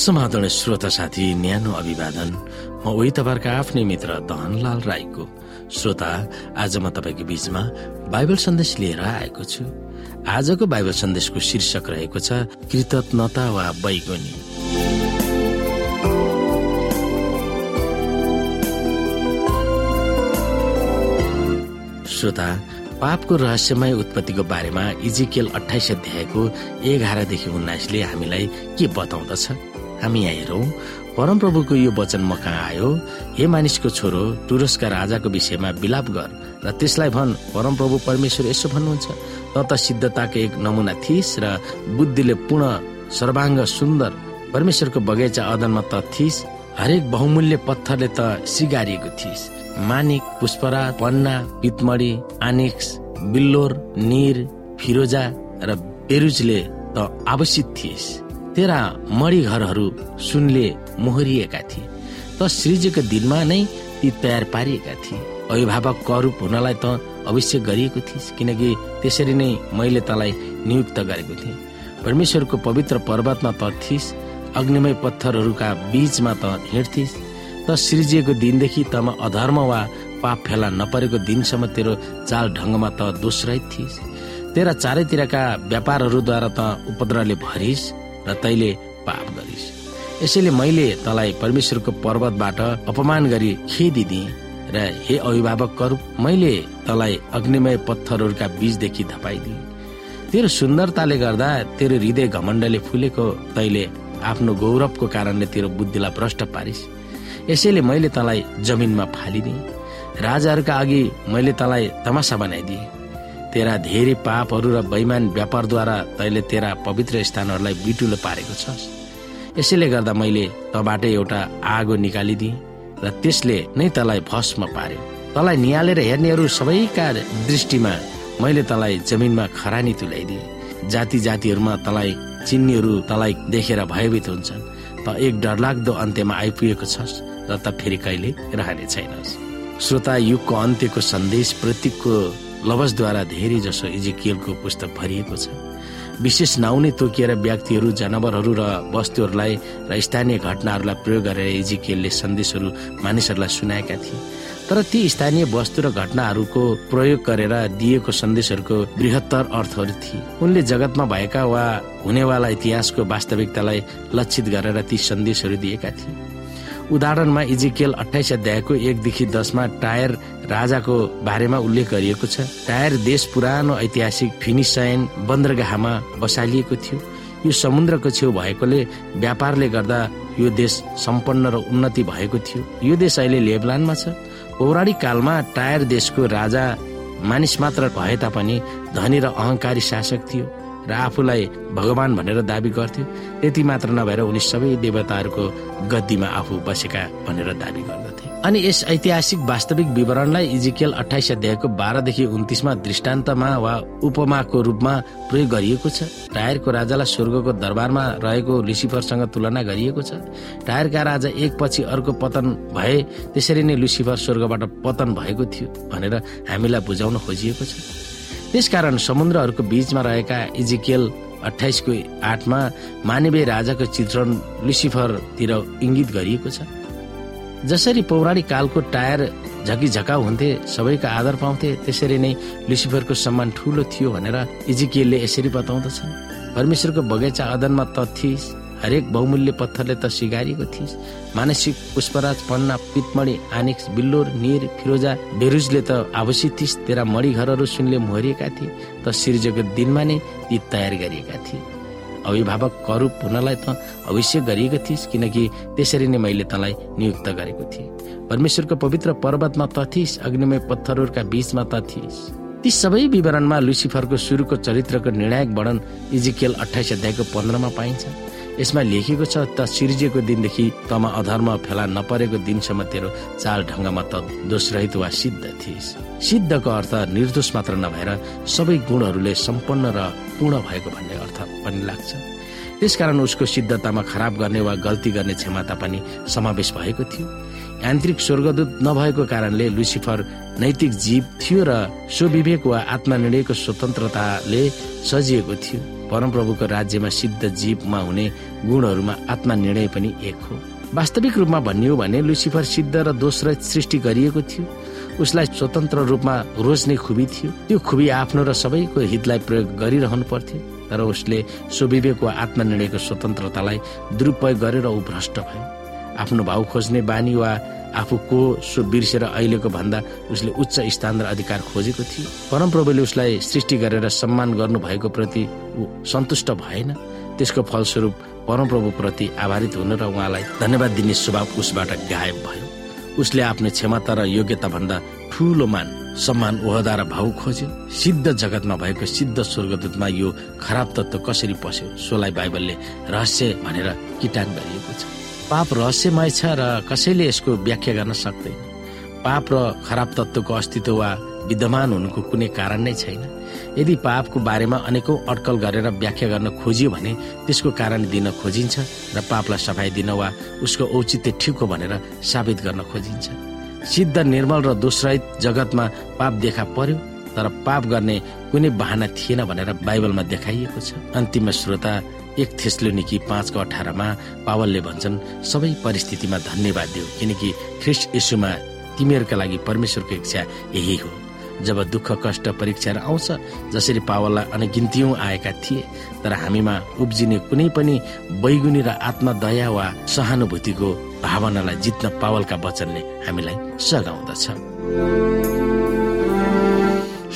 समाधान श्रोता साथी न्यानो अभिवादन। म उही तपाईँहरूका आफ्नै मित्र दहनलाल राईको। श्रोता आज म तपाईँको बीचमा बाइबल सन्देश लिएर आएको छु। आजको बाइबल सन्देशको शीर्षक रहेको छ कृतज्ञता वा बैगनी। श्रोता पापको रहस्यमय उत्पत्तिको बारेमा इजिकेल अठाइस अध्यायको एघारदेखि उन्नाइसले हामीलाई के बताउँदछ? हामी यहाँ हेरौँ परमप्रभुको यो वचन म कहाँ आयो हे मानिसको छोरो टुरसका राजाको विषयमा विलाप गर र त्यसलाई भन परमप्रभु परमेश्वर यसो भन्नुहुन्छ। त त सिद्धताको एक नमुना थिइस् र बुद्धिले पूर्ण सर्वाङ्ग सुन्दर परमेश्वरको बगैँचा अदनमा त थिइस् हरेक बहुमूल्य पत्थरले त सिगारिएको थिइस्। मानिक पुष्परा पन्ना पितमणी आनिक्स बिल्लोर निर फिरोजा र बेरुजले त आवश्यक थिइस्। तेरा मडी घरहरू सुनले मोहरिएका थिए। त सृजको दिनमा नै ती तयार पारिएका थिए। अभिभावक करूप हुनलाई त अवश्य गरिएको थिइस् किनकि त्यसरी नै मैले तँलाई नियुक्त गरेको थिएँ। परमेश्वरको पवित्र पर्वतमा त थिइस् अग्निमय पत्थरहरूका बीचमा त हिँड्थिस् त सृजिएको दिनदेखि तमा अधर्म वा पाप फेला नपरेको दिनसम्म तेरो चाल ढङ्गमा त दोषरहित थिइस्। तेरा चारैतिरका व्यापारहरूद्वारा त उपद्रवले भरिस्। र तैले पाप गरिस्। यसैले मैले तलाई परमेश्वरको पर्वतबाट अपमान गरी खेदी दिएँ र हे अभिभावकहरू मैले तलाई अग्निमय पत्थरहरूका बीचदेखि धपाइदिए तेरो सुन्दरताले गर्दा तेरो हृदय घमण्डले फुलेको तैले आफ्नो गौरवको कारणले तेरो बुद्धिलाई भ्रष्ट पारिस्। यसैले मैले तँलाई जमिनमा फालिदिएँ राजाहरूका अघि मैले तँलाई तमासा बनाइदिएँ। तेरा धेरै पापहरू र बैमान व्यापारद्वारा तैले तेरा पवित्र स्थानहरूलाई बिटुलो पारेको छस् यसैले गर्दा मैले तबाट एउटा आगो निकालिदिएँ र त्यसले नै तलाई भस्म पार्यो। तलाई निहालेर हेर्नेहरू सबैका दृष्टिमा मैले तलाई जमिनमा खरानी तुल्याइदिएँ। जाति जातिहरूमा तलाई चिन्नेहरू तलाई देखेर भयभीत हुन्छन्। त एक डरलाग्दो अन्त्यमा आइपुगेको छस् र त फेरि कहिले रहने छैनस्। श्रोता युगको अन्त्यको सन्देश प्रतीकको लवजद्वारा धेरै जसो इजिकियलको पुस्तक भरिएको छ। विशेष नाउँ नै तोकिएर व्यक्तिहरू जनावरहरू र वस्तुहरूलाई र स्थानीय घटनाहरूलाई प्रयोग गरेर इजिकियलले सन्देशहरू मानिसहरूलाई सुनाएका थिए। तर ती स्थानीय वस्तु र घटनाहरूको प्रयोग गरेर दिएको सन्देशहरूको बृहत्तर अर्थहरू थिए। उनले जगतमा भएका वा हुनेवाला इतिहासको वास्तविकतालाई लक्षित गरेर ती सन्देशहरू दिएका थिए। उदाहरणमा इजिकेल अठाइस अध्यायको एकदेखि दसमा टायर राजाको बारेमा उल्लेख गरिएको छ। टायर देश पुरानो ऐतिहासिक फिनिसायन बन्दरगाहमा बसालिएको थियो। यो समुद्रको छेउ भएकोले व्यापारले गर्दा यो देश सम्पन्न र उन्नति भएको थियो। यो देश अहिले लेबलानमा छ। पौराणिक कालमा टायर देशको राजा मानिस मात्र भए तापनि धनी र अहंकारी शासक थियो। र आफूलाई भगवान भनेर दावी गर्थ्यो त्यति मात्र नभएर उनी सबै देवताहरूको गद्दीमा आफू बसेका भनेर दावी गर्दथे। अनि यस ऐतिहासिक वास्तविक विवरणलाई इजिकेल अठाइस अध्यायको बाह्रदेखि उन्तिसमा दृष्टान्तमा वा उपमाको रूपमा प्रयोग गरिएको छ। टायरको राजालाई स्वर्गको दरबारमा रहेको लुसिफरसँग तुलना गरिएको छ। टायरका राजा एक पछि अर्को पतन भए त्यसरी नै लुसिफर स्वर्गबाट पतन भएको थियो भनेर हामीलाई बुझाउन खोजिएको छ। त्यसकारण समुद्रहरूको बीचमा रहेका इजिकेल अठाइसको आठमा मानवीय राजाको चित्रण लुसिफरतिर इङ्गित गरिएको छ। जसरी पौराणिक कालको टायर झकी झकाउ हुन्थे सबैको आदर पाउँथे त्यसरी नै लुसिफरको सम्मान ठुलो थियो भनेर इजिकियलले यसरी बताउँदछन्। परमेश्वरको बगैँचा अदनमा त हरेक बहुमूल्य पत्थरले त सिगारिएको थिइस् मानसिक पुष्पराज पन्ना पितमणी आनिक्स बिल्लोर निर फिरोजा बेरुजले त आवश्यक थिइस् तेरा मडी घरहरू सुनले मोहरिएका थिए त सिर्जेको दिनमा नै ती तयार गरिएका थिए। अभिभावक करूप हुनलाई त अवश्य गरिएको थिइस् किनकि त्यसरी नै मैले तँलाई नियुक्त गरेको थिएँ। परमेश्वरको पवित्र पर्वतमा त थिइस् अग्निमय पत्थरहरूका बीचमा त थिइस्। ती सबै विवरणमा लुसिफरको सुरुको चरित्रको निर्णायक वर्णन इजिकेल अठाइस अध्यायको पन्ध्रमा पाइन्छ। यसमा लेखिएको छ त सिर्जिएको दिनदेखि तमा अधर्म फेला नपरेको दिनसम्म तेरो चाल ढङ्गमा त दोषरहित वा सिद्ध थिइस्। सिद्धको अर्थ निर्दोष मात्र नभएर सबै गुणहरूले सम्पन्न र पूर्ण भएको भन्ने अर्थ पनि लाग्छ। त्यसकारण उसको सिद्धतामा खराब गर्ने वा गल्ती गर्ने क्षमता पनि समावेश भएको थियो। यान्त्रिक स्वर्गदूत नभएको कारणले लुसिफर नैतिक जीव थियो र स्वविवेक वा आत्मनिर्णयको स्वतन्त्रताले सजिएको थियो। परमप्रभुको राज्यमा सिद्ध जीवमा हुने गुणहरूमा आत्मा निर्णय पनि एक हो। वास्तविक रूपमा भन्ने हो भने लुसिफर सिद्ध र दोस्रो सृष्टि गरिएको थियो। उसलाई स्वतन्त्र रूपमा रोज्ने खुबी थियो। त्यो खुबी आफ्नो र सबैको हितलाई प्रयोग गरिरहनु पर्थ्यो। तर उसले स्वविवेक वा आत्मनिर्णयको स्वतन्त्रतालाई दुरुपयोग गरेर ऊ भ्रष्ट भयो। आफ्नो भाउ खोज्ने बानी वा आफू को सो बिर्सेर अहिलेको भन्दा उसले उच्च स्थान र अधिकार खोजेको थियो। परमप्रभुले उसलाई सृष्टि गरेर सम्मान गर्नुभएको प्रति ऊ सन्तुष्ट भएन। त्यसको फलस्वरूप परमप्रभु प्रति आभारित हुन र उहाँलाई धन्यवाद दिने स्वभाव उसबाट गायब भयो। उसले आफ्नो क्षमता र योग्यता भन्दा ठुलो मान सम्मान ओहदा र भाउ खोज्यो। सिद्ध जगतमा भएको सिद्ध स्वर्गदूतमा यो खराब तत्व कसरी पस्यो सोलाई बाइबलले रहस्य भनेर किटान गरिएको छ। पाप रहस्यमय छ र कसैले यसको व्याख्या गर्न सक्दैन। पाप र खराब तत्वको अस्तित्व वा विद्यमान हुनुको कुनै कारण नै छैन। यदि पापको बारेमा अनेकौं अड्कल गरेर व्याख्या गर्न खोजियो भने त्यसको कारण दिन खोजिन्छ र पापलाई सफाई दिन वा उसको औचित्य ठिक हो भनेर साबित गर्न खोजिन्छ। सिद्ध निर्मल र दोषरहित जगतमा पाप देखा पर्यो। तर पाप गर्ने कुनै बाहना थिएन भनेर बाइबलमा देखाइएको छ। अन्तिम श्रोता एक थेस्लोनिकी पाँचको अठारमा पावलले भन्छन् सबै परिस्थितिमा धन्यवाद दियो किनकि ख्रिस्ट यशुमा तिमीहरूका लागि परमेश्वरको इच्छा यही हो। जब दुःख कष्ट परीक्षाहरू आउँछ जसरी पावललाई अनगिन्तीयौं आएका थिए तर हामीमा उब्जिने कुनै पनि बैगुनी र आत्मदया वा सहानुभूतिको भावनालाई जित्न पावलका वचनले हामीलाई सघाउँदछ।